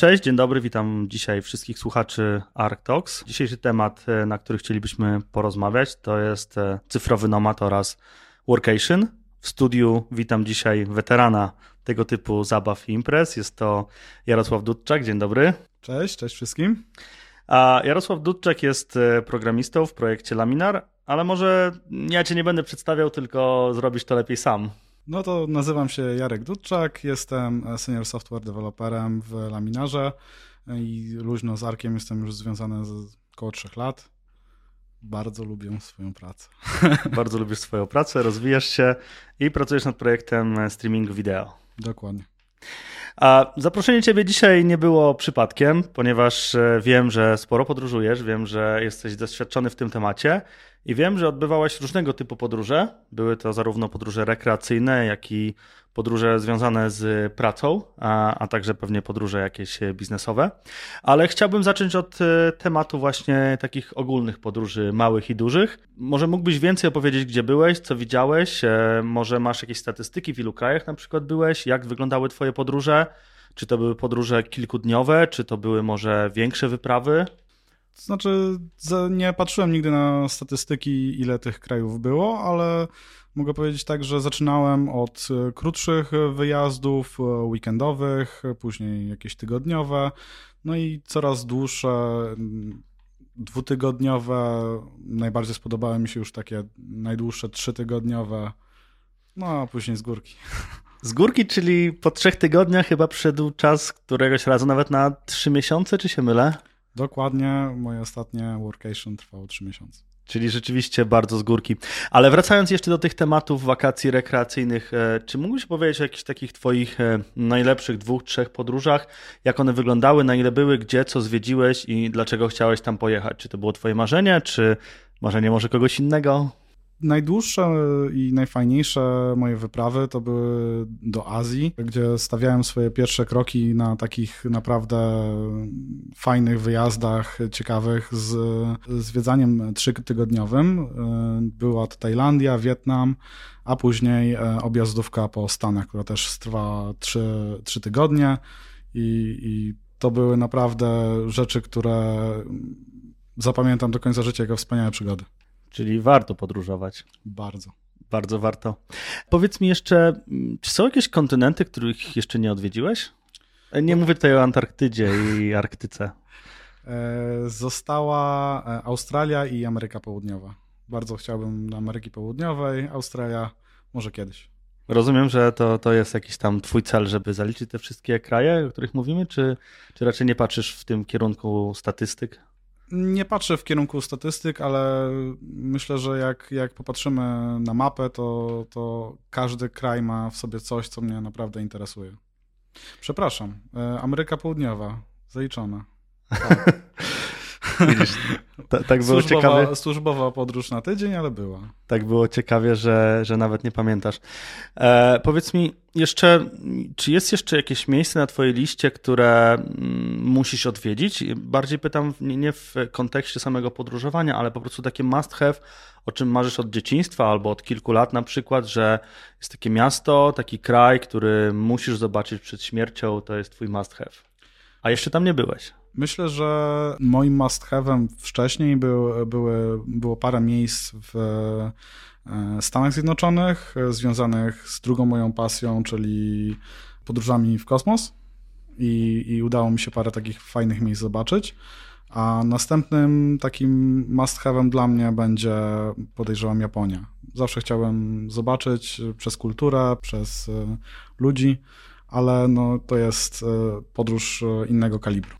Cześć, dzień dobry, witam dzisiaj wszystkich słuchaczy ArcTalks. Dzisiejszy temat, e, na który chcielibyśmy porozmawiać, to jest e, cyfrowy nomad oraz workation. W studiu witam dzisiaj weterana tego typu zabaw i imprez. Jest to Jarosław Dudczak, dzień dobry. Cześć, cześć wszystkim. A Jarosław Dudczak jest e, programistą w projekcie Laminar, ale może ja cię nie będę przedstawiał, tylko zrobisz to lepiej sam. No to nazywam się Jarek Dudczak, jestem senior software developerem w Laminarze i luźno z Arkiem jestem już związany z około trzech lat. Bardzo lubię swoją pracę. Bardzo lubisz swoją pracę, rozwijasz się i pracujesz nad projektem streamingu wideo. Dokładnie. A zaproszenie Ciebie dzisiaj nie było przypadkiem, ponieważ e, wiem, że sporo podróżujesz, wiem, że jesteś doświadczony w tym temacie i wiem, że odbywałeś różnego typu podróże. Były to zarówno podróże rekreacyjne, jak i podróże związane z pracą, a, a także pewnie podróże jakieś biznesowe. Ale chciałbym zacząć od e, tematu właśnie takich ogólnych podróży, małych i dużych. Może mógłbyś więcej opowiedzieć, gdzie byłeś, co widziałeś? E, może masz jakieś statystyki, w ilu krajach na przykład byłeś? Jak wyglądały Twoje podróże? Czy to były podróże kilkudniowe, czy to były może większe wyprawy? Znaczy, nie patrzyłem nigdy na statystyki, ile tych krajów było, ale mogę powiedzieć tak, że zaczynałem od e, krótszych wyjazdów e, weekendowych, później jakieś tygodniowe, no i coraz dłuższe, dwutygodniowe. Najbardziej spodobały mi się już takie najdłuższe trzytygodniowe, no a później z górki. Z górki, czyli po trzech tygodniach chyba przyszedł czas któregoś razu nawet na trzy miesiące, czy się mylę? Dokładnie, moje ostatnie workation trwało 3 miesiące. Czyli rzeczywiście bardzo z górki. Ale wracając jeszcze do tych tematów wakacji rekreacyjnych, e, czy mógłbyś powiedzieć o jakichś takich Twoich e, najlepszych dwóch, trzech podróżach? Jak one wyglądały, na ile były, gdzie, co zwiedziłeś i dlaczego chciałeś tam pojechać? Czy to było Twoje marzenie, czy marzenie może kogoś innego? Najdłuższe i najfajniejsze moje wyprawy to były do Azji, gdzie stawiałem swoje pierwsze kroki na takich naprawdę fajnych wyjazdach, ciekawych, z zwiedzaniem trzytygodniowym. Była to Tajlandia, Wietnam, a później e, objazdówka po Stanach, która też trwa trzy, trzy tygodnie i, i to były naprawdę rzeczy, które zapamiętam do końca życia jako wspaniałe przygody. Czyli warto podróżować. Bardzo. Bardzo warto. Powiedz mi jeszcze, czy są jakieś kontynenty, których jeszcze nie odwiedziłeś? Nie mówię tutaj o Antarktydzie i Arktyce. E, została e, Australia i Ameryka Południowa. Bardzo chciałbym do Ameryki Południowej, Australia może kiedyś. Rozumiem, że to, to jest jakiś tam twój cel, żeby zaliczyć te wszystkie kraje, o których mówimy, czy, czy raczej nie patrzysz w tym kierunku statystyk? Nie patrzę w kierunku statystyk, ale myślę, że jak, jak popatrzymy na mapę, to, to każdy kraj ma w sobie coś, co mnie naprawdę interesuje. Przepraszam, e, Ameryka Południowa, zaliczona. Tak. Widzisz, tak było służbowa, ciekawie. Służbowa podróż na tydzień, ale była. Tak było ciekawie, że, że nawet nie pamiętasz. E, powiedz mi jeszcze, czy jest jeszcze jakieś miejsce na twojej liście, które mm, musisz odwiedzić? Bardziej pytam nie, nie w kontekście samego podróżowania, ale po prostu takie must have, o czym marzysz od dzieciństwa albo od kilku lat na przykład, że jest takie miasto, taki kraj, który musisz zobaczyć przed śmiercią, to jest twój must have. A jeszcze tam nie byłeś. Myślę, że moim must have'em wcześniej był, były, było parę miejsc w e, Stanach Zjednoczonych związanych z drugą moją pasją, czyli podróżami w kosmos. I, i udało mi się parę takich fajnych miejsc zobaczyć. A następnym takim must have'em dla mnie będzie, podejrzewam, Japonia. Zawsze chciałem zobaczyć przez kulturę, przez e, ludzi, ale no, to jest e, podróż innego kalibru.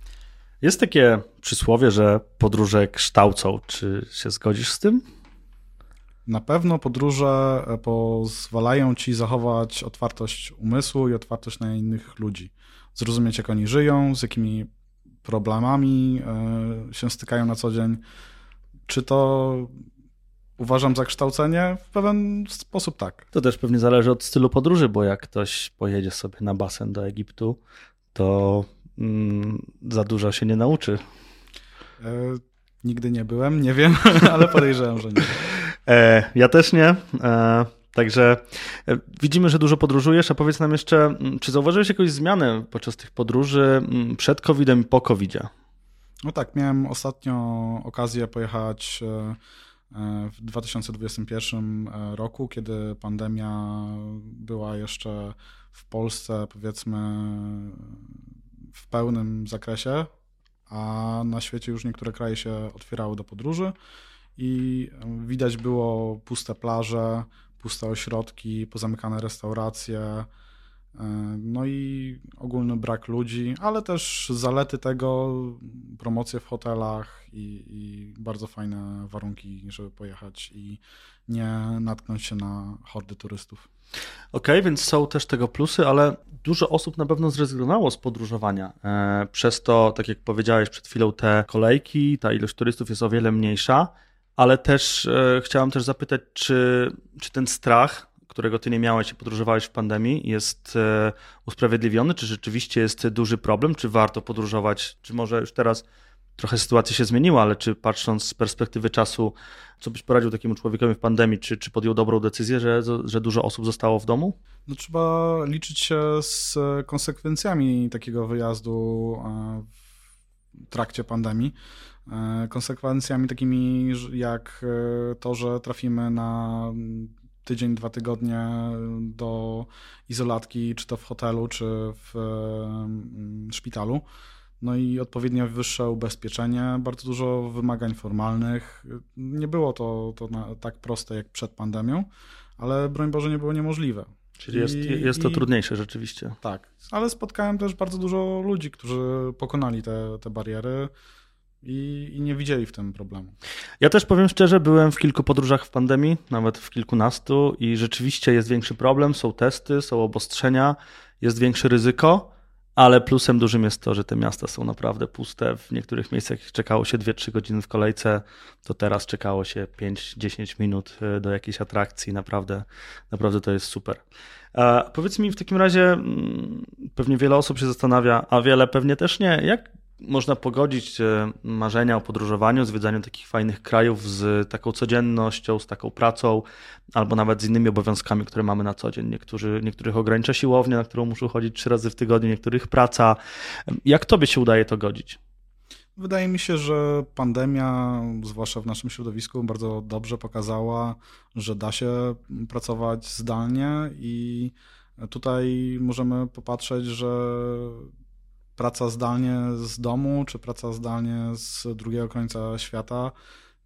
Jest takie przysłowie, że podróże kształcą. Czy się zgodzisz z tym? Na pewno podróże e, pozwalają ci zachować otwartość umysłu i otwartość na innych ludzi. Zrozumieć, jak oni żyją, z jakimi problemami e, się stykają na co dzień. Czy to uważam za kształcenie? W pewien sposób tak. To też pewnie zależy od stylu podróży, bo jak ktoś pojedzie sobie na basen do Egiptu, to za dużo się nie nauczy. E, nigdy nie byłem, nie wiem, ale podejrzewam, że nie. E, ja też nie. E, Także e, widzimy, że dużo podróżujesz, a powiedz nam jeszcze, mm, czy zauważyłeś jakąś zmianę podczas tych podróży mm, przed COVID-em i po COVID-zie? No tak, miałem ostatnio okazję pojechać w 2021 roku, kiedy pandemia była jeszcze w Polsce, powiedzmy, w pełnym zakresie, a na świecie już niektóre kraje się otwierały do podróży i widać było puste plaże, puste ośrodki, pozamykane restauracje, e, no i ogólny brak ludzi, ale też zalety tego, promocje w hotelach i, i, bardzo fajne warunki, żeby pojechać i nie natknąć się na hordy turystów. Okay, więc są też tego plusy, ale dużo osób na pewno zrezygnowało z podróżowania. E, przez to, tak jak powiedziałeś przed chwilą, te kolejki, ta ilość turystów jest o wiele mniejsza, ale też e, chciałem też zapytać, czy, czy ten strach, którego ty nie miałeś i podróżowałeś w pandemii, jest e, usprawiedliwiony? Czy rzeczywiście jest duży problem? Czy warto podróżować? Czy może już teraz trochę sytuacja się zmieniła, ale czy patrząc z perspektywy czasu, co byś poradził takiemu człowiekowi w pandemii, czy, czy podjął dobrą decyzję, że, że dużo osób zostało w domu? No, trzeba liczyć się z konsekwencjami takiego wyjazdu e, w trakcie pandemii. E, konsekwencjami takimi jak e, to, że trafimy na tydzień, dwa tygodnie do izolatki, czy to w hotelu, czy w szpitalu no i odpowiednio wyższe ubezpieczenie, bardzo dużo wymagań formalnych. Nie było to, to na, tak proste jak przed pandemią, ale broń Boże nie było niemożliwe. Czyli jest, jest to i, trudniejsze rzeczywiście. Tak, ale spotkałem też bardzo dużo ludzi, którzy pokonali te, te bariery. I, i, nie widzieli w tym problemu. Ja też powiem szczerze, byłem w kilku podróżach w pandemii, nawet w kilkunastu, i rzeczywiście jest większy problem. Są testy, są obostrzenia, jest większe ryzyko. Ale plusem dużym jest to, że te miasta są naprawdę puste. W niektórych miejscach czekało się 2-3 godziny w kolejce, to teraz czekało się 5-10 minut e, do jakiejś atrakcji. Naprawdę, naprawdę to jest super. A powiedz mi w takim razie, mm, pewnie wiele osób się zastanawia, a wiele pewnie też nie, jak można pogodzić e, marzenia o podróżowaniu, zwiedzaniu takich fajnych krajów z taką codziennością, z taką pracą, albo nawet z innymi obowiązkami, które mamy na co dzień. Niektórzy, niektórych ogranicza siłownia, na którą muszą chodzić trzy razy w tygodniu, niektórych praca. Jak tobie się udaje to godzić? Wydaje mi się, że pandemia, zwłaszcza w naszym środowisku, bardzo dobrze pokazała, że da się pracować zdalnie i tutaj możemy popatrzeć, że praca zdalnie z domu, czy praca zdalnie z drugiego końca świata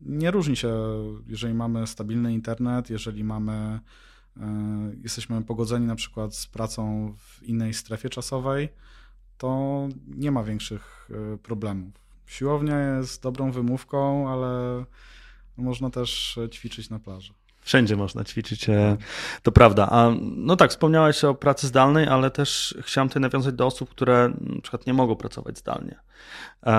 nie różni się, jeżeli mamy stabilny internet, jeżeli mamy, e, jesteśmy pogodzeni na przykład z pracą w innej strefie czasowej, to nie ma większych e, problemów. Siłownia jest dobrą wymówką, ale można też ćwiczyć na plaży. Wszędzie można ćwiczyć, e, to prawda. A no tak, wspomniałeś o pracy zdalnej, ale też chciałem tutaj nawiązać do osób, które na przykład nie mogą pracować zdalnie. E,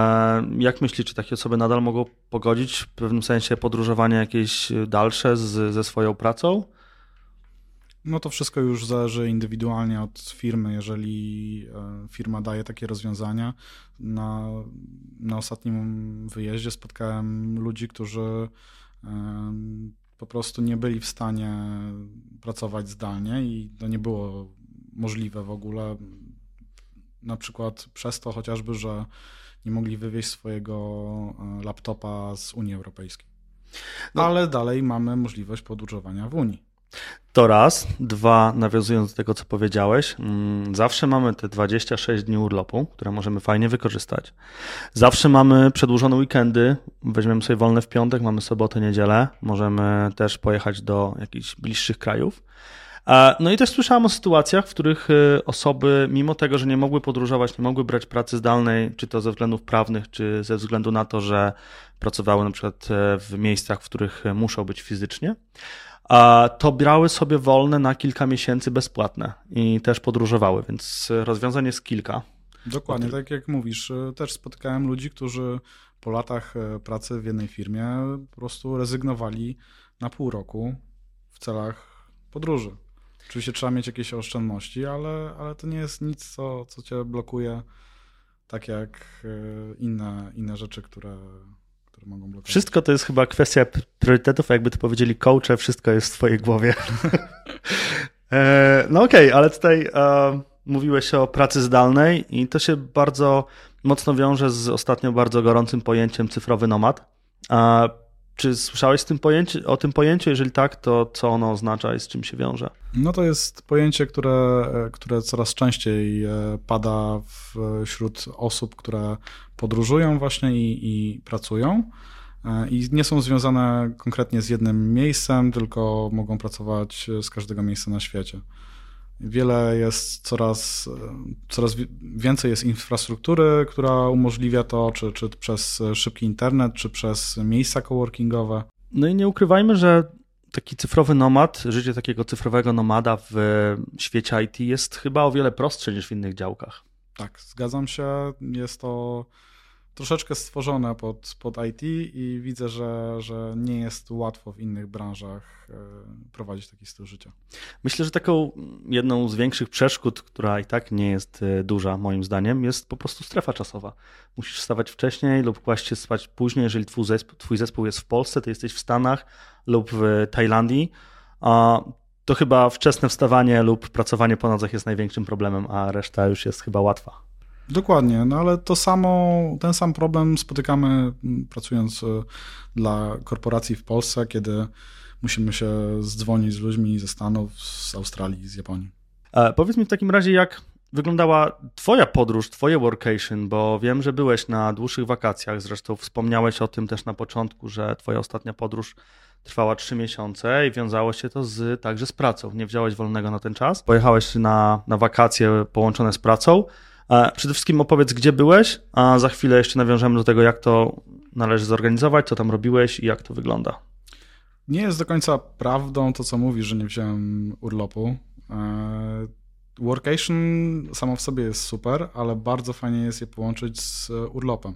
jak myślisz, czy takie osoby nadal mogą pogodzić w pewnym sensie podróżowanie jakieś dalsze z, ze swoją pracą? No to wszystko już zależy indywidualnie od firmy. Jeżeli e, firma daje takie rozwiązania, na, na ostatnim wyjeździe spotkałem ludzi, którzy po prostu nie byli w stanie pracować zdalnie i to nie było możliwe w ogóle. Na przykład przez to chociażby, że nie mogli wywieźć swojego e, laptopa z Unii Europejskiej. No. Ale dalej mamy możliwość podróżowania w Unii. To raz. Dwa, nawiązując do tego, co powiedziałeś, mm, zawsze mamy te 26 dni urlopu, które możemy fajnie wykorzystać. Zawsze mamy przedłużone weekendy. Weźmiemy sobie wolne w piątek, mamy sobotę, niedzielę. Możemy też pojechać do jakichś bliższych krajów. No i też słyszałem o sytuacjach, w których y, osoby, mimo tego, że nie mogły podróżować, nie mogły brać pracy zdalnej, czy to ze względów prawnych, czy ze względu na to, że pracowały na przykład e, w miejscach, w których muszą być fizycznie, to brały sobie wolne na kilka miesięcy bezpłatne i też podróżowały, więc rozwiązań jest kilka. Dokładnie, tak jak mówisz. Też spotykałem ludzi, którzy po latach e, pracy w jednej firmie po prostu rezygnowali na pół roku w celach podróży. Oczywiście trzeba mieć jakieś oszczędności, ale, ale to nie jest nic, co, co cię blokuje, tak jak e, inne, inne rzeczy, które mogą blokować. Wszystko to jest chyba kwestia priorytetów, jakby to powiedzieli coache, wszystko jest w twojej głowie. E, no okej, okay, ale tutaj uh, mówiłeś o pracy zdalnej i to się bardzo mocno wiąże z ostatnio bardzo gorącym pojęciem cyfrowy nomad. Czy słyszałeś tym pojęcie, o tym pojęciu? Jeżeli tak, to co ono oznacza i z czym się wiąże? No to jest pojęcie, które, które coraz częściej e, pada wśród osób, które podróżują właśnie i, i pracują e, i nie są związane konkretnie z jednym miejscem, tylko mogą pracować z każdego miejsca na świecie. Wiele jest coraz, coraz więcej jest infrastruktury, która umożliwia to, czy, czy przez szybki internet, czy przez miejsca coworkingowe. No i nie ukrywajmy, że taki cyfrowy nomad, życie takiego cyfrowego nomada w świecie IT jest chyba o wiele prostsze niż w innych działkach. Tak, zgadzam się. Jest to troszeczkę stworzone pod, pod IT i widzę, że, że nie jest łatwo w innych branżach e, prowadzić taki styl życia. Myślę, że taką jedną z większych przeszkód, która i tak nie jest e, duża moim zdaniem, jest po prostu strefa czasowa. Musisz wstawać wcześniej lub kłaść się spać później, jeżeli twój zespół, twój zespół jest w Polsce, ty jesteś w Stanach lub w Tajlandii. To chyba wczesne wstawanie lub pracowanie po nocach jest największym problemem, a reszta już jest chyba łatwa. Dokładnie, no ale to samo, ten sam problem spotykamy mm, pracując e, dla korporacji w Polsce, kiedy musimy się zdzwonić z ludźmi ze Stanów, z Australii, z Japonii. E, powiedz mi w takim razie, jak wyglądała Twoja podróż, Twoje workation, bo wiem, że byłeś na dłuższych wakacjach, zresztą wspomniałeś o tym też na początku, że Twoja ostatnia podróż trwała trzy miesiące i wiązało się to z, także z pracą. Nie wziąłeś wolnego na ten czas. Pojechałeś na, na wakacje połączone z pracą. Przede wszystkim opowiedz, gdzie byłeś, a za chwilę jeszcze nawiążemy do tego, jak to należy zorganizować, co tam robiłeś i jak to wygląda. Nie jest do końca prawdą to, co mówisz, że nie wziąłem urlopu. E, workation samo w sobie jest super, ale bardzo fajnie jest je połączyć z urlopem.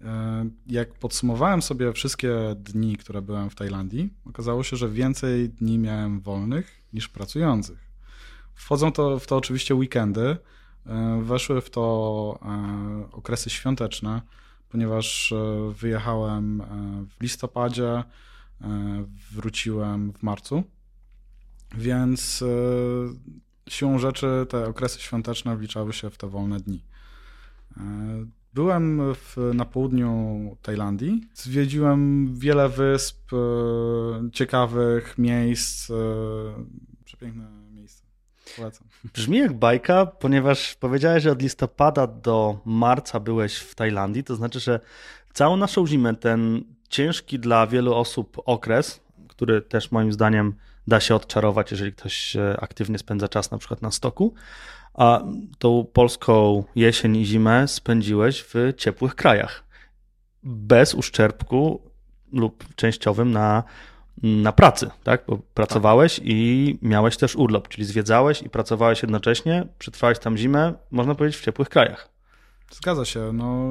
E, jak podsumowałem sobie wszystkie dni, które byłem w Tajlandii, okazało się, że więcej dni miałem wolnych niż pracujących. Wchodzą to, w to oczywiście weekendy, E, weszły w to e, okresy świąteczne, ponieważ e, wyjechałem w listopadzie, wróciłem w marcu, więc siłą rzeczy te okresy świąteczne wliczały się w te wolne dni. Byłem w, na południu Tajlandii. Zwiedziłem wiele wysp, ciekawych miejsc, przepiękne Polecam. Brzmi jak bajka, ponieważ powiedziałeś, że od listopada do marca byłeś w Tajlandii, to znaczy, że całą naszą zimę, ten ciężki dla wielu osób okres, który też moim zdaniem da się odczarować, jeżeli ktoś e, aktywnie spędza czas na przykład na stoku, a tą polską jesień i zimę spędziłeś w ciepłych krajach. Bez uszczerbku lub częściowym na na pracy, tak? Bo pracowałeś tak. i miałeś też urlop, czyli zwiedzałeś i pracowałeś jednocześnie, przetrwałeś tam zimę, można powiedzieć, w ciepłych krajach. Zgadza się. No,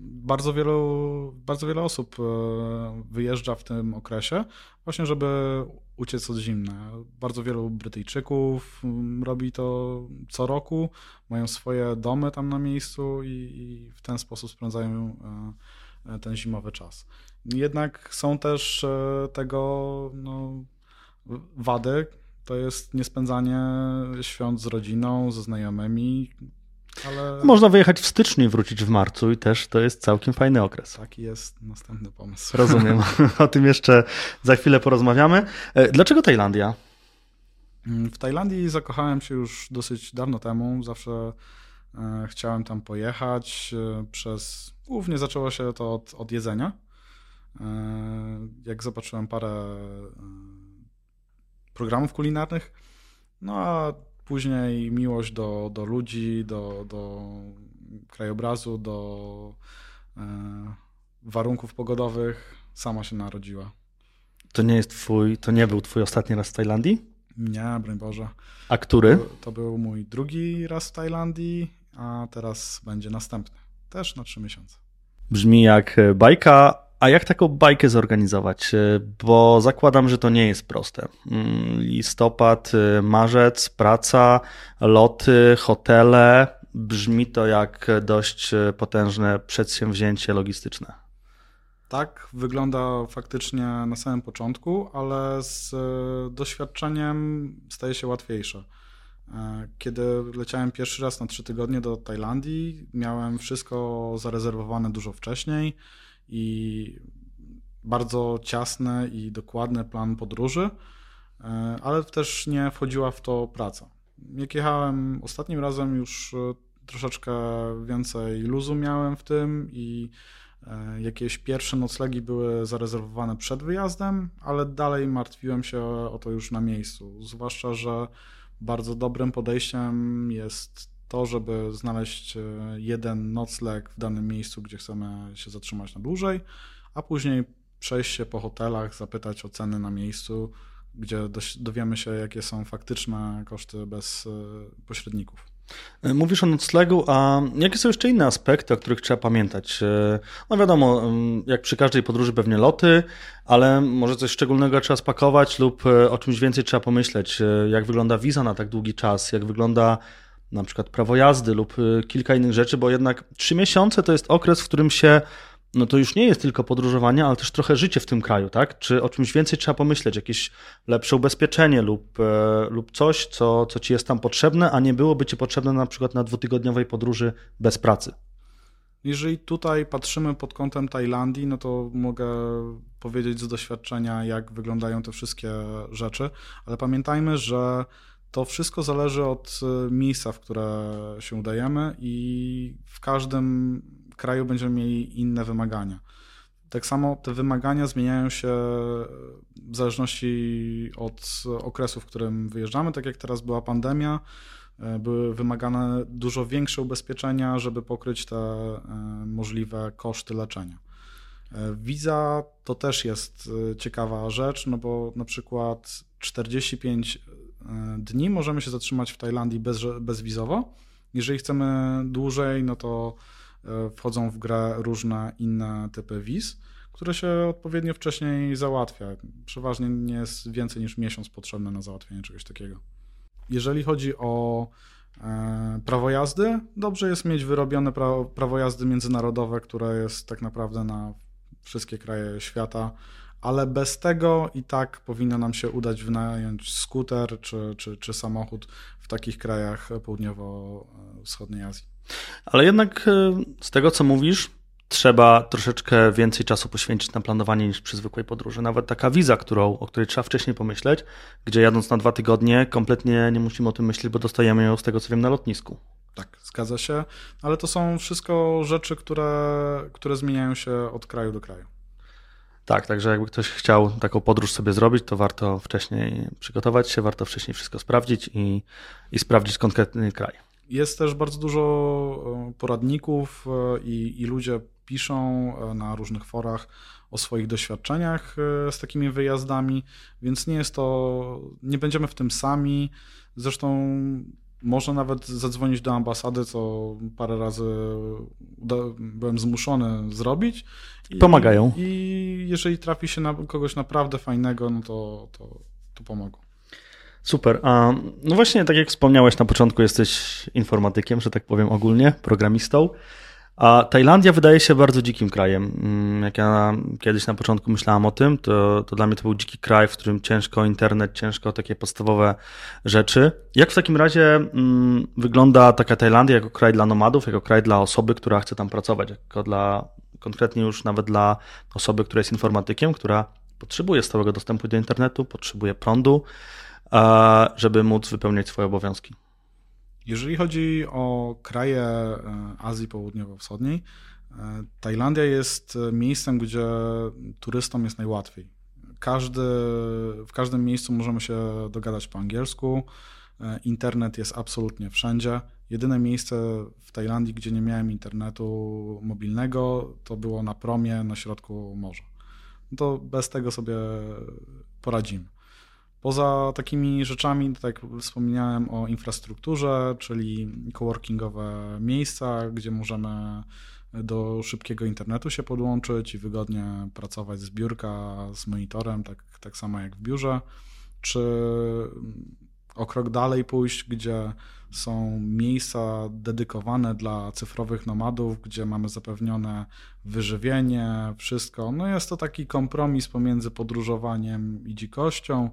bardzo, wielu, bardzo wiele osób e, wyjeżdża w tym okresie, właśnie żeby uciec od zimna. Bardzo wielu Brytyjczyków mm, robi to co roku, mają swoje domy tam na miejscu i, i w ten sposób spędzają e, ten zimowy czas. Jednak są też e, tego no, wady. To jest niespędzanie świąt z rodziną, ze znajomymi. Ale... Można wyjechać w styczniu i wrócić w marcu i też to jest całkiem fajny okres. Taki jest następny pomysł. Rozumiem. O tym jeszcze za chwilę porozmawiamy. E, dlaczego Tajlandia? Mm, w Tajlandii zakochałem się już dosyć dawno temu. Zawsze e, chciałem tam pojechać. Przez głównie zaczęło się to od, od jedzenia. E, jak zobaczyłem parę e, programów kulinarnych, no a później miłość do, do ludzi, do, do krajobrazu, do e, warunków pogodowych sama się narodziła. To nie jest twój, to nie był twój ostatni raz w Tajlandii? Nie, broń Boże. A który? To, to był mój drugi raz w Tajlandii, a teraz będzie następny. Też na trzy miesiące. Brzmi jak bajka, a jak taką bajkę zorganizować? E, bo zakładam, że to nie jest proste. Mm, listopad, e, marzec, praca, loty, hotele. Brzmi to jak dość e, potężne przedsięwzięcie logistyczne. Tak wygląda faktycznie na samym początku, ale z doświadczeniem staje się łatwiejsze. Kiedy leciałem pierwszy raz na trzy tygodnie do Tajlandii, miałem wszystko zarezerwowane dużo wcześniej i bardzo ciasny i dokładny plan podróży, e, ale też nie wchodziła w to praca. Jak jechałem ostatnim razem, już e, troszeczkę więcej luzu miałem w tym i e, jakieś pierwsze noclegi były zarezerwowane przed wyjazdem, ale dalej martwiłem się o to już na miejscu. Zwłaszcza, że bardzo dobrym podejściem jest to, żeby znaleźć jeden nocleg w danym miejscu, gdzie chcemy się zatrzymać na dłużej, a później przejść się po hotelach, zapytać o ceny na miejscu, gdzie dowiemy się, jakie są faktyczne koszty bez e, pośredników. E, mówisz o noclegu, a jakie są jeszcze inne aspekty, o których trzeba pamiętać? E, no wiadomo, jak przy każdej podróży pewnie loty, ale może coś szczególnego trzeba spakować lub o czymś więcej trzeba pomyśleć. Jak wygląda wiza na tak długi czas, jak wygląda na przykład prawo jazdy lub kilka innych rzeczy, bo jednak trzy miesiące to jest okres, w którym się no to już nie jest tylko podróżowanie, ale też trochę życie w tym kraju, tak? Czy o czymś więcej trzeba pomyśleć, jakieś lepsze ubezpieczenie lub, e, lub coś, co, co ci jest tam potrzebne, a nie byłoby ci potrzebne na przykład na dwutygodniowej podróży bez pracy? Jeżeli tutaj patrzymy pod kątem Tajlandii, no to mogę powiedzieć z doświadczenia, jak wyglądają te wszystkie rzeczy, ale pamiętajmy, że to wszystko zależy od e, miejsca, w które się udajemy i w każdym kraju będziemy mieli inne wymagania. Tak samo te wymagania zmieniają się w zależności od okresu, w którym wyjeżdżamy. Tak jak teraz była pandemia, e, były wymagane dużo większe ubezpieczenia, żeby pokryć te e, możliwe koszty leczenia. E, wiza to też jest ciekawa rzecz, no bo na przykład 45 dni możemy się zatrzymać w Tajlandii bez, bezwizowo. Jeżeli chcemy dłużej, no to wchodzą w grę różne inne typy wiz, które się odpowiednio wcześniej załatwia. Przeważnie nie jest więcej niż miesiąc potrzebny na załatwienie czegoś takiego. Jeżeli chodzi o e, prawo jazdy, dobrze jest mieć wyrobione prawo, prawo jazdy międzynarodowe, które jest tak naprawdę na wszystkie kraje świata, ale bez tego i tak powinno nam się udać wynająć skuter czy, czy, czy samochód w takich krajach południowo-wschodniej Azji. Ale jednak e, z tego, co mówisz, trzeba troszeczkę więcej czasu poświęcić na planowanie niż przy zwykłej podróży. Nawet taka wiza, którą, o której trzeba wcześniej pomyśleć, gdzie jadąc na dwa tygodnie, kompletnie nie musimy o tym myśleć, bo dostajemy ją z tego, co wiem, na lotnisku. Tak, zgadza się, ale to są wszystko rzeczy, które, które zmieniają się od kraju do kraju. Tak, także jakby ktoś chciał taką podróż sobie zrobić, to warto wcześniej przygotować się, warto wcześniej wszystko sprawdzić i, i sprawdzić konkretny kraj. Jest też bardzo dużo e, poradników e, i, i ludzie piszą e, na różnych forach o swoich doświadczeniach z takimi wyjazdami, więc nie jest to, nie będziemy w tym sami. Zresztą można nawet zadzwonić do ambasady, co parę razy byłem zmuszony zrobić. I, Pomagają. I jeżeli trafi się na kogoś naprawdę fajnego, no to, to, to pomogą. Super. A, no właśnie, tak jak wspomniałeś na początku, jesteś informatykiem, że tak powiem ogólnie, programistą. A Tajlandia wydaje się bardzo dzikim krajem. Mm, jak ja kiedyś na początku myślałem o tym, to, to dla mnie to był dziki kraj, w którym ciężko internet, ciężko takie podstawowe rzeczy. Jak w takim razie mm, wygląda taka Tajlandia jako kraj dla nomadów, jako kraj dla osoby, która chce tam pracować, jako dla, konkretnie już nawet dla osoby, która jest informatykiem, która potrzebuje stałego dostępu do internetu, potrzebuje prądu, żeby móc wypełniać swoje obowiązki. Jeżeli chodzi o kraje e, Azji Południowo-Wschodniej, e, Tajlandia jest miejscem, gdzie turystom jest najłatwiej. Każdy, w każdym miejscu możemy się dogadać po angielsku. E, internet jest absolutnie wszędzie. Jedyne miejsce w Tajlandii, gdzie nie miałem internetu mobilnego, to było na promie na środku morza. No to bez tego sobie poradzimy. Poza takimi rzeczami, tak jak wspomniałem o infrastrukturze, czyli coworkingowe miejsca, gdzie możemy do szybkiego internetu się podłączyć i wygodnie pracować z biurka z monitorem, tak, tak samo jak w biurze, czy o krok dalej pójść, gdzie są miejsca dedykowane dla cyfrowych nomadów, gdzie mamy zapewnione wyżywienie, wszystko. No jest to taki kompromis pomiędzy podróżowaniem i dzikością,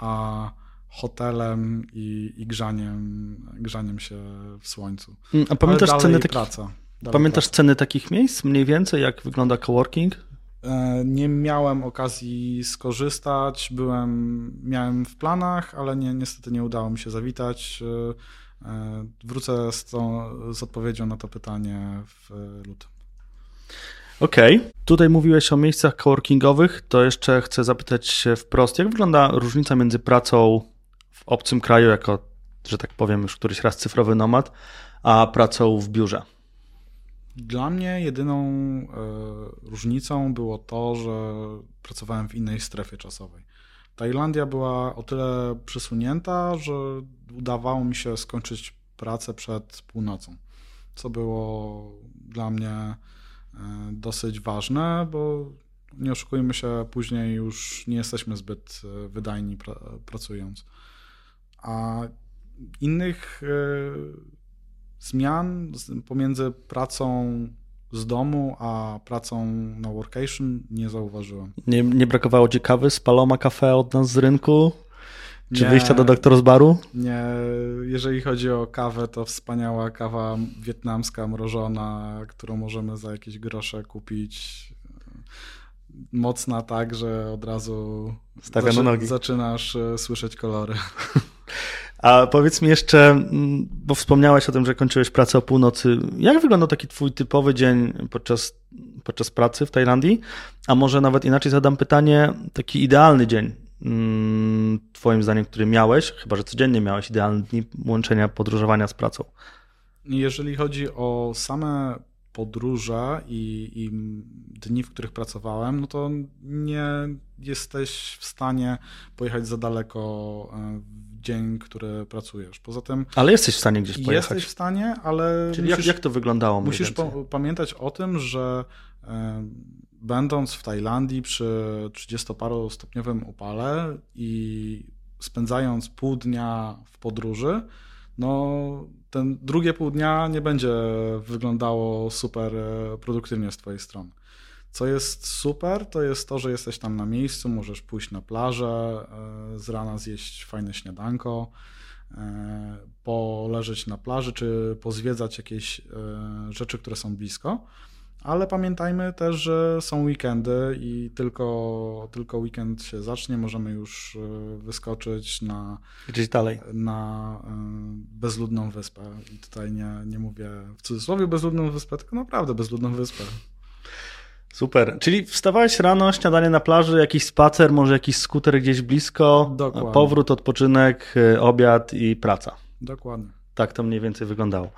a hotelem i, i grzaniem, grzaniem się w słońcu. Mm, a pamiętasz ceny takich, praca. Pamiętasz praca. ceny takich miejsc mniej więcej, jak wygląda coworking? E, nie miałem okazji skorzystać, byłem, miałem w planach, ale nie, niestety nie udało mi się zawitać. E, e, wrócę z, tą, z odpowiedzią na to pytanie w lutym. Okej, okay. tutaj mówiłeś o miejscach coworkingowych, to jeszcze chcę zapytać się wprost, jak wygląda różnica między pracą w obcym kraju, jako, że tak powiem, już któryś raz cyfrowy nomad, a pracą w biurze? Dla mnie jedyną e, różnicą było to, że pracowałem w innej strefie czasowej. Tajlandia była o tyle przysunięta, że udawało mi się skończyć pracę przed północą, co było dla mnie dosyć ważne, bo nie oszukujmy się, później już nie jesteśmy zbyt e, wydajni pracując. A innych zmian pomiędzy pracą z domu a pracą na workation nie zauważyłem. Nie, nie brakowało ci kawy z Paloma Cafe od nas z rynku? Czy nie, wyjścia do doktora z baru? Nie, jeżeli chodzi o kawę, to wspaniała kawa wietnamska, mrożona, którą możemy za jakieś grosze kupić. Mocna tak, że od razu Stawia zaczy, nogi. zaczynasz e, słyszeć kolory. A powiedz mi jeszcze, mm, bo wspomniałeś o tym, że kończyłeś pracę o północy. Jak wyglądał taki twój typowy dzień podczas, podczas pracy w Tajlandii? A może nawet inaczej zadam pytanie, taki idealny dzień, twoim zdaniem, który miałeś, chyba że codziennie miałeś idealny dni łączenia podróżowania z pracą? Jeżeli chodzi o same podróże i, i, dni, w których pracowałem, no to nie jesteś w stanie pojechać za daleko e, dzień, który pracujesz. Poza tym. Ale jesteś w stanie gdzieś pojechać. Jesteś w stanie, ale. Musisz, jak, jak to wyglądało? Musisz pamiętać o tym, że e, będąc w Tajlandii przy 30-parostopniowym upale i spędzając pół dnia w podróży, no ten drugie pół dnia nie będzie wyglądało super e, produktywnie z twojej strony. Co jest super, to jest to, że jesteś tam na miejscu, możesz pójść na plażę, e, z rana zjeść fajne śniadanko, e, poleżeć na plaży, czy pozwiedzać jakieś rzeczy, które są blisko. Ale pamiętajmy też, że są weekendy i tylko, tylko weekend się zacznie, możemy już wyskoczyć na. Gdzieś dalej. Na bezludną wyspę. I tutaj nie, nie mówię w cudzysłowie bezludną wyspę, tylko naprawdę bezludną wyspę. Super. Czyli wstawałeś rano, śniadanie na plaży, jakiś spacer, może jakiś skuter gdzieś blisko, Dokładnie. powrót, odpoczynek, y, obiad i praca. Dokładnie. Tak to mniej więcej wyglądało.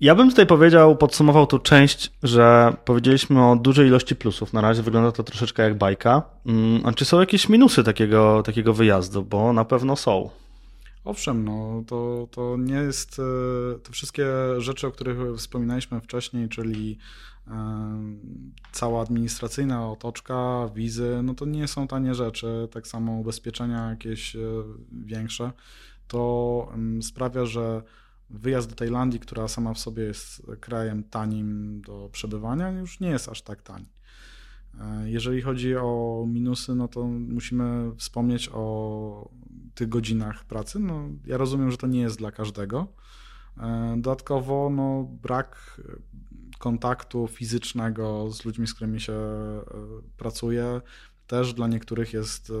Ja bym tutaj powiedział, podsumował tu część, że powiedzieliśmy o dużej ilości plusów. Na razie wygląda to troszeczkę jak bajka. Mm, a czy są jakieś minusy takiego, takiego wyjazdu? Bo na pewno są. Owszem, no to, to nie jest e, te wszystkie rzeczy, o których wspominaliśmy wcześniej, czyli cała administracyjna otoczka, wizy, no to nie są tanie rzeczy, tak samo ubezpieczenia jakieś e, większe, to sprawia, że wyjazd do Tajlandii, która sama w sobie jest krajem tanim do przebywania, już nie jest aż tak tani. E, jeżeli chodzi o minusy, no to musimy wspomnieć o tych godzinach pracy. No, ja rozumiem, że to nie jest dla każdego. E, dodatkowo no, brak kontaktu fizycznego z ludźmi, z którymi się e, pracuje, też dla niektórych jest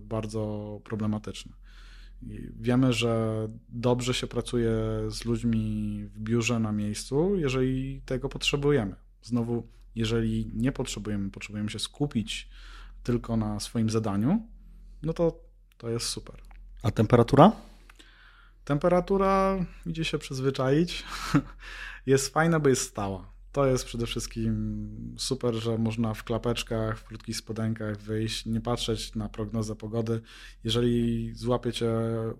bardzo problematyczny. Wiemy, że dobrze się pracuje z ludźmi w biurze na miejscu, jeżeli tego potrzebujemy. Znowu, jeżeli nie potrzebujemy, potrzebujemy się skupić tylko na swoim zadaniu, no to to jest super. A temperatura? Temperatura idzie się przyzwyczaić. Jest fajna, bo jest stała. To jest przede wszystkim super, że można w klapeczkach, w krótkich spodenkach wyjść, nie patrzeć na prognozę pogody. Jeżeli złapiecie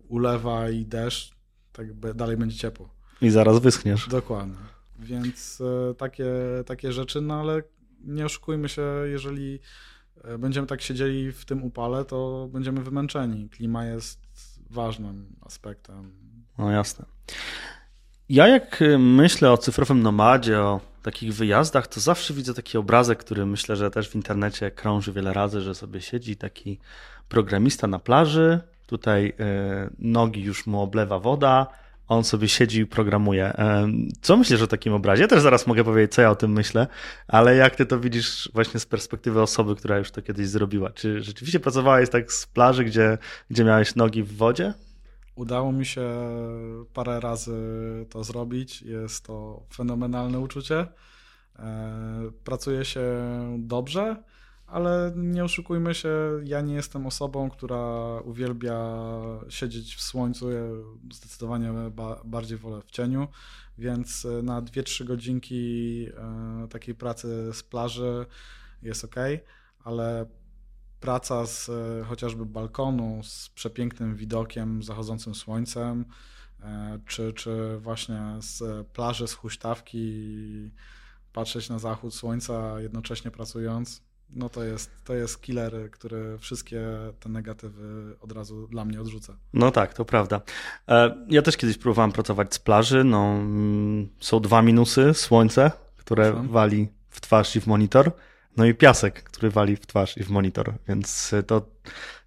ulewa i deszcz, tak dalej będzie ciepło. I zaraz wyschniesz. Dokładnie. Więc e, takie, takie rzeczy, no ale nie oszukujmy się, jeżeli e, będziemy tak siedzieli w tym upale, to będziemy wymęczeni. Klima jest ważnym aspektem. No jasne. Ja jak myślę o cyfrowym nomadzie, o takich wyjazdach, to zawsze widzę taki obrazek, który myślę, że też w internecie krąży wiele razy, że sobie siedzi taki programista na plaży, tutaj e, nogi już mu oblewa woda, on sobie siedzi i programuje. E, co myślisz o takim obrazie? Ja też zaraz mogę powiedzieć, co ja o tym myślę, ale jak ty to widzisz właśnie z perspektywy osoby, która już to kiedyś zrobiła? Czy rzeczywiście pracowałeś tak z plaży, gdzie, gdzie miałeś nogi w wodzie? Udało mi się parę razy to zrobić. Jest to fenomenalne uczucie. E, pracuje się dobrze, ale nie oszukujmy się, ja nie jestem osobą, która uwielbia siedzieć w słońcu. Ja zdecydowanie bardziej wolę w cieniu, więc na 2-3 godzinki e, takiej pracy z plaży jest ok, ale praca z e, chociażby balkonu, z przepięknym widokiem, zachodzącym słońcem, e, czy, czy właśnie z plaży, z huśtawki, patrzeć na zachód słońca, jednocześnie pracując, no to jest, to jest killer, który wszystkie te negatywy od razu dla mnie odrzuca. No tak, to prawda. E, ja też kiedyś próbowałem pracować z plaży. No, mm, są dwa minusy. Słońce, które wali w twarz i w monitor no i piasek, który wali w twarz i w monitor, więc y, to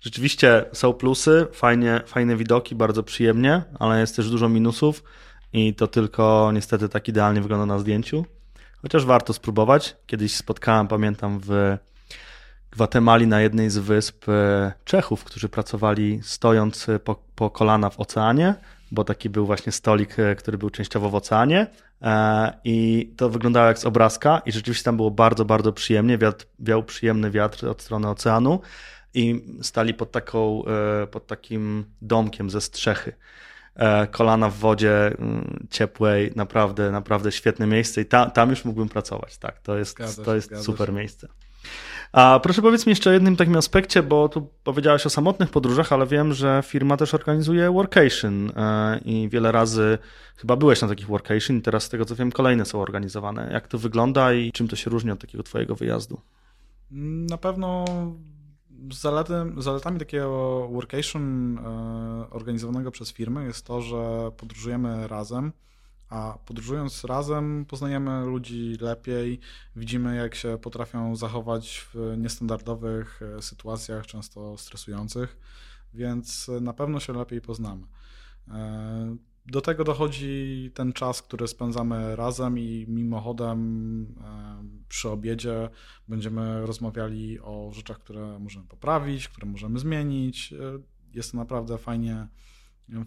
rzeczywiście są plusy, fajnie, fajne widoki, bardzo przyjemnie, ale jest też dużo minusów i to tylko niestety tak idealnie wygląda na zdjęciu. Chociaż warto spróbować. Kiedyś spotkałem, pamiętam, w Gwatemali na jednej z wysp y, Czechów, którzy pracowali stojąc po, po kolana w oceanie, bo taki był właśnie stolik, y, który był częściowo w oceanie E, I to wyglądało jak z obrazka, i rzeczywiście tam było bardzo, bardzo przyjemnie. Wiatr, wiał przyjemny wiatr od strony oceanu, i stali pod, taką, e, pod takim domkiem ze strzechy. E, kolana w wodzie mm, ciepłej, naprawdę, naprawdę świetne miejsce i ta, tam już mógłbym pracować. Tak, to jest, to jest super miejsce. A proszę powiedz mi jeszcze o jednym takim aspekcie, bo tu powiedziałeś o samotnych podróżach, ale wiem, że firma też organizuje workation e, i wiele razy chyba byłeś na takich workation i teraz z tego co wiem kolejne są organizowane. Jak to wygląda i czym to się różni od takiego twojego wyjazdu? Na pewno zaletem, zaletami takiego workation e, organizowanego przez firmę jest to, że podróżujemy razem a podróżując razem poznajemy ludzi lepiej, widzimy jak się potrafią zachować w niestandardowych e, sytuacjach, często stresujących, więc na pewno się lepiej poznamy. E, do tego dochodzi ten czas, który spędzamy razem i mimochodem e, przy obiedzie będziemy rozmawiali o rzeczach, które możemy poprawić, które możemy zmienić. Jest to naprawdę fajnie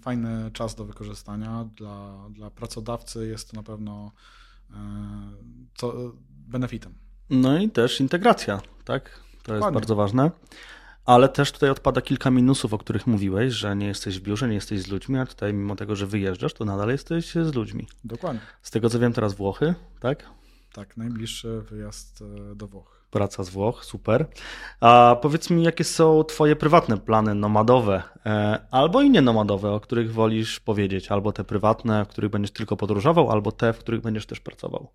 fajny czas do wykorzystania. Dla, dla pracodawcy jest to na pewno e, co, benefitem. No i też integracja, tak? To jest bardzo ważne. Ale też tutaj odpada kilka minusów, o których mówiłeś, że nie jesteś w biurze, nie jesteś z ludźmi, a tutaj mimo tego, że wyjeżdżasz, to nadal jesteś z ludźmi. Dokładnie. Z tego co wiem teraz Włochy, tak? Tak, najbliższy wyjazd e, do Włoch praca z Włoch, super. A powiedz mi, jakie są Twoje prywatne plany nomadowe, e, albo i nie nomadowe, o których wolisz powiedzieć, albo te prywatne, w których będziesz tylko podróżował, albo te, w których będziesz też pracował?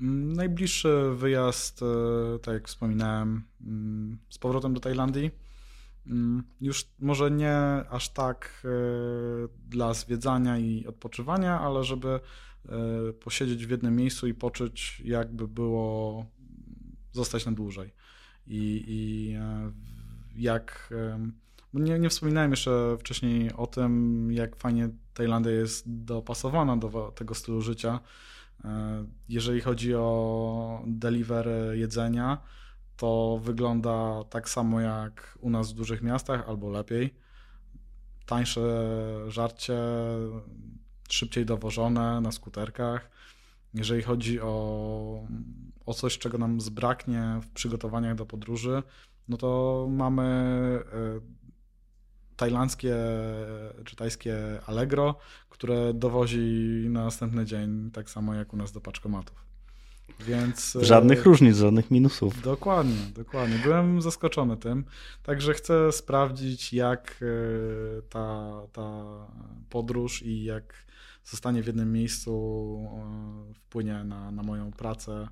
Mm, najbliższy wyjazd, e, tak jak wspominałem, mm, z powrotem do Tajlandii. Mm, już może nie aż tak e, dla zwiedzania i odpoczywania, ale żeby posiedzieć w jednym miejscu i poczuć, jakby było zostać na dłużej. I, i e, jak. Nie, nie wspominałem jeszcze wcześniej o tym, jak fajnie Tajlandia jest dopasowana do tego stylu życia. E, jeżeli chodzi o delivery jedzenia, to wygląda tak samo jak u nas w dużych miastach, albo lepiej. Tańsze żarcie, szybciej dowożone na skuterkach. Jeżeli chodzi o o coś, czego nam zbraknie w przygotowaniach do podróży, no to mamy e, tajlandzkie czy tajskie Allegro, które dowozi na następny dzień, tak samo jak u nas do paczkomatów. Więc, e, żadnych różnic, żadnych minusów. Dokładnie, dokładnie. Byłem zaskoczony tym. Także chcę sprawdzić, jak e, ta, ta podróż i jak zostanie w jednym miejscu wpłynie na, na moją pracę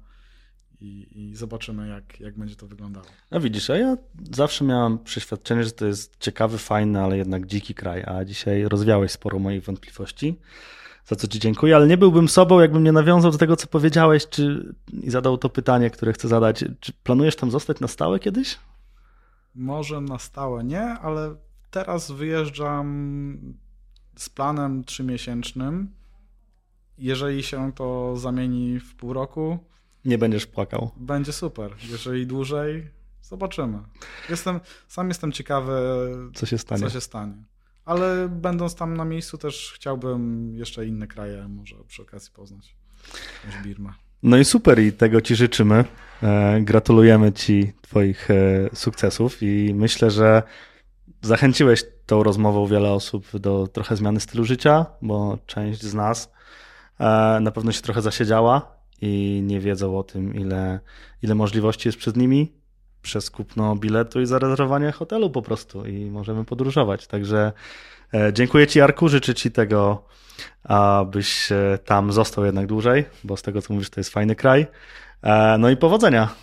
i, i zobaczymy, jak, jak będzie to wyglądało. No widzisz, a ja zawsze miałem przeświadczenie, że to jest ciekawy, fajny, ale jednak dziki kraj, a dzisiaj rozwiałeś sporo moich wątpliwości, za co ci dziękuję, ale nie byłbym sobą, jakbym nie nawiązał do tego, co powiedziałeś, czy i zadał to pytanie, które chcę zadać. Czy planujesz tam zostać na stałe kiedyś? Może na stałe nie, ale teraz wyjeżdżam z planem trzymiesięcznym. Jeżeli się to zamieni w pół roku, nie będziesz płakał. Będzie super. Jeżeli dłużej, zobaczymy. Jestem, sam jestem ciekawy, co się stanie. Co się stanie. Ale będąc tam na miejscu też chciałbym jeszcze inne kraje może przy okazji poznać. Birmę. No i super i tego Ci życzymy. E, gratulujemy Ci Twoich e, sukcesów i myślę, że zachęciłeś tą rozmową wiele osób do trochę zmiany stylu życia, bo część z nas e, na pewno się trochę zasiedziała i nie wiedzą o tym, ile, ile możliwości jest przed nimi przez kupno biletu i zarezerwowanie hotelu po prostu i możemy podróżować. Także e, dziękuję Ci Jarku, życzę Ci tego, abyś e, tam został jednak dłużej, bo z tego co mówisz to jest fajny kraj. E, no i powodzenia.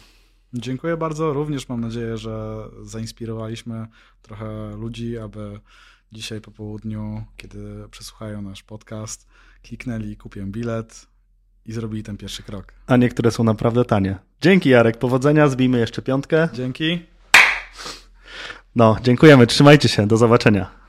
Dziękuję bardzo. Również mam nadzieję, że zainspirowaliśmy trochę ludzi, aby dzisiaj po południu, kiedy przesłuchają nasz podcast, kliknęli kupię bilet, i zrobili ten pierwszy krok. A niektóre są naprawdę tanie. Dzięki Jarek, powodzenia, zbijmy jeszcze piątkę. Dzięki. No, dziękujemy, trzymajcie się, do zobaczenia.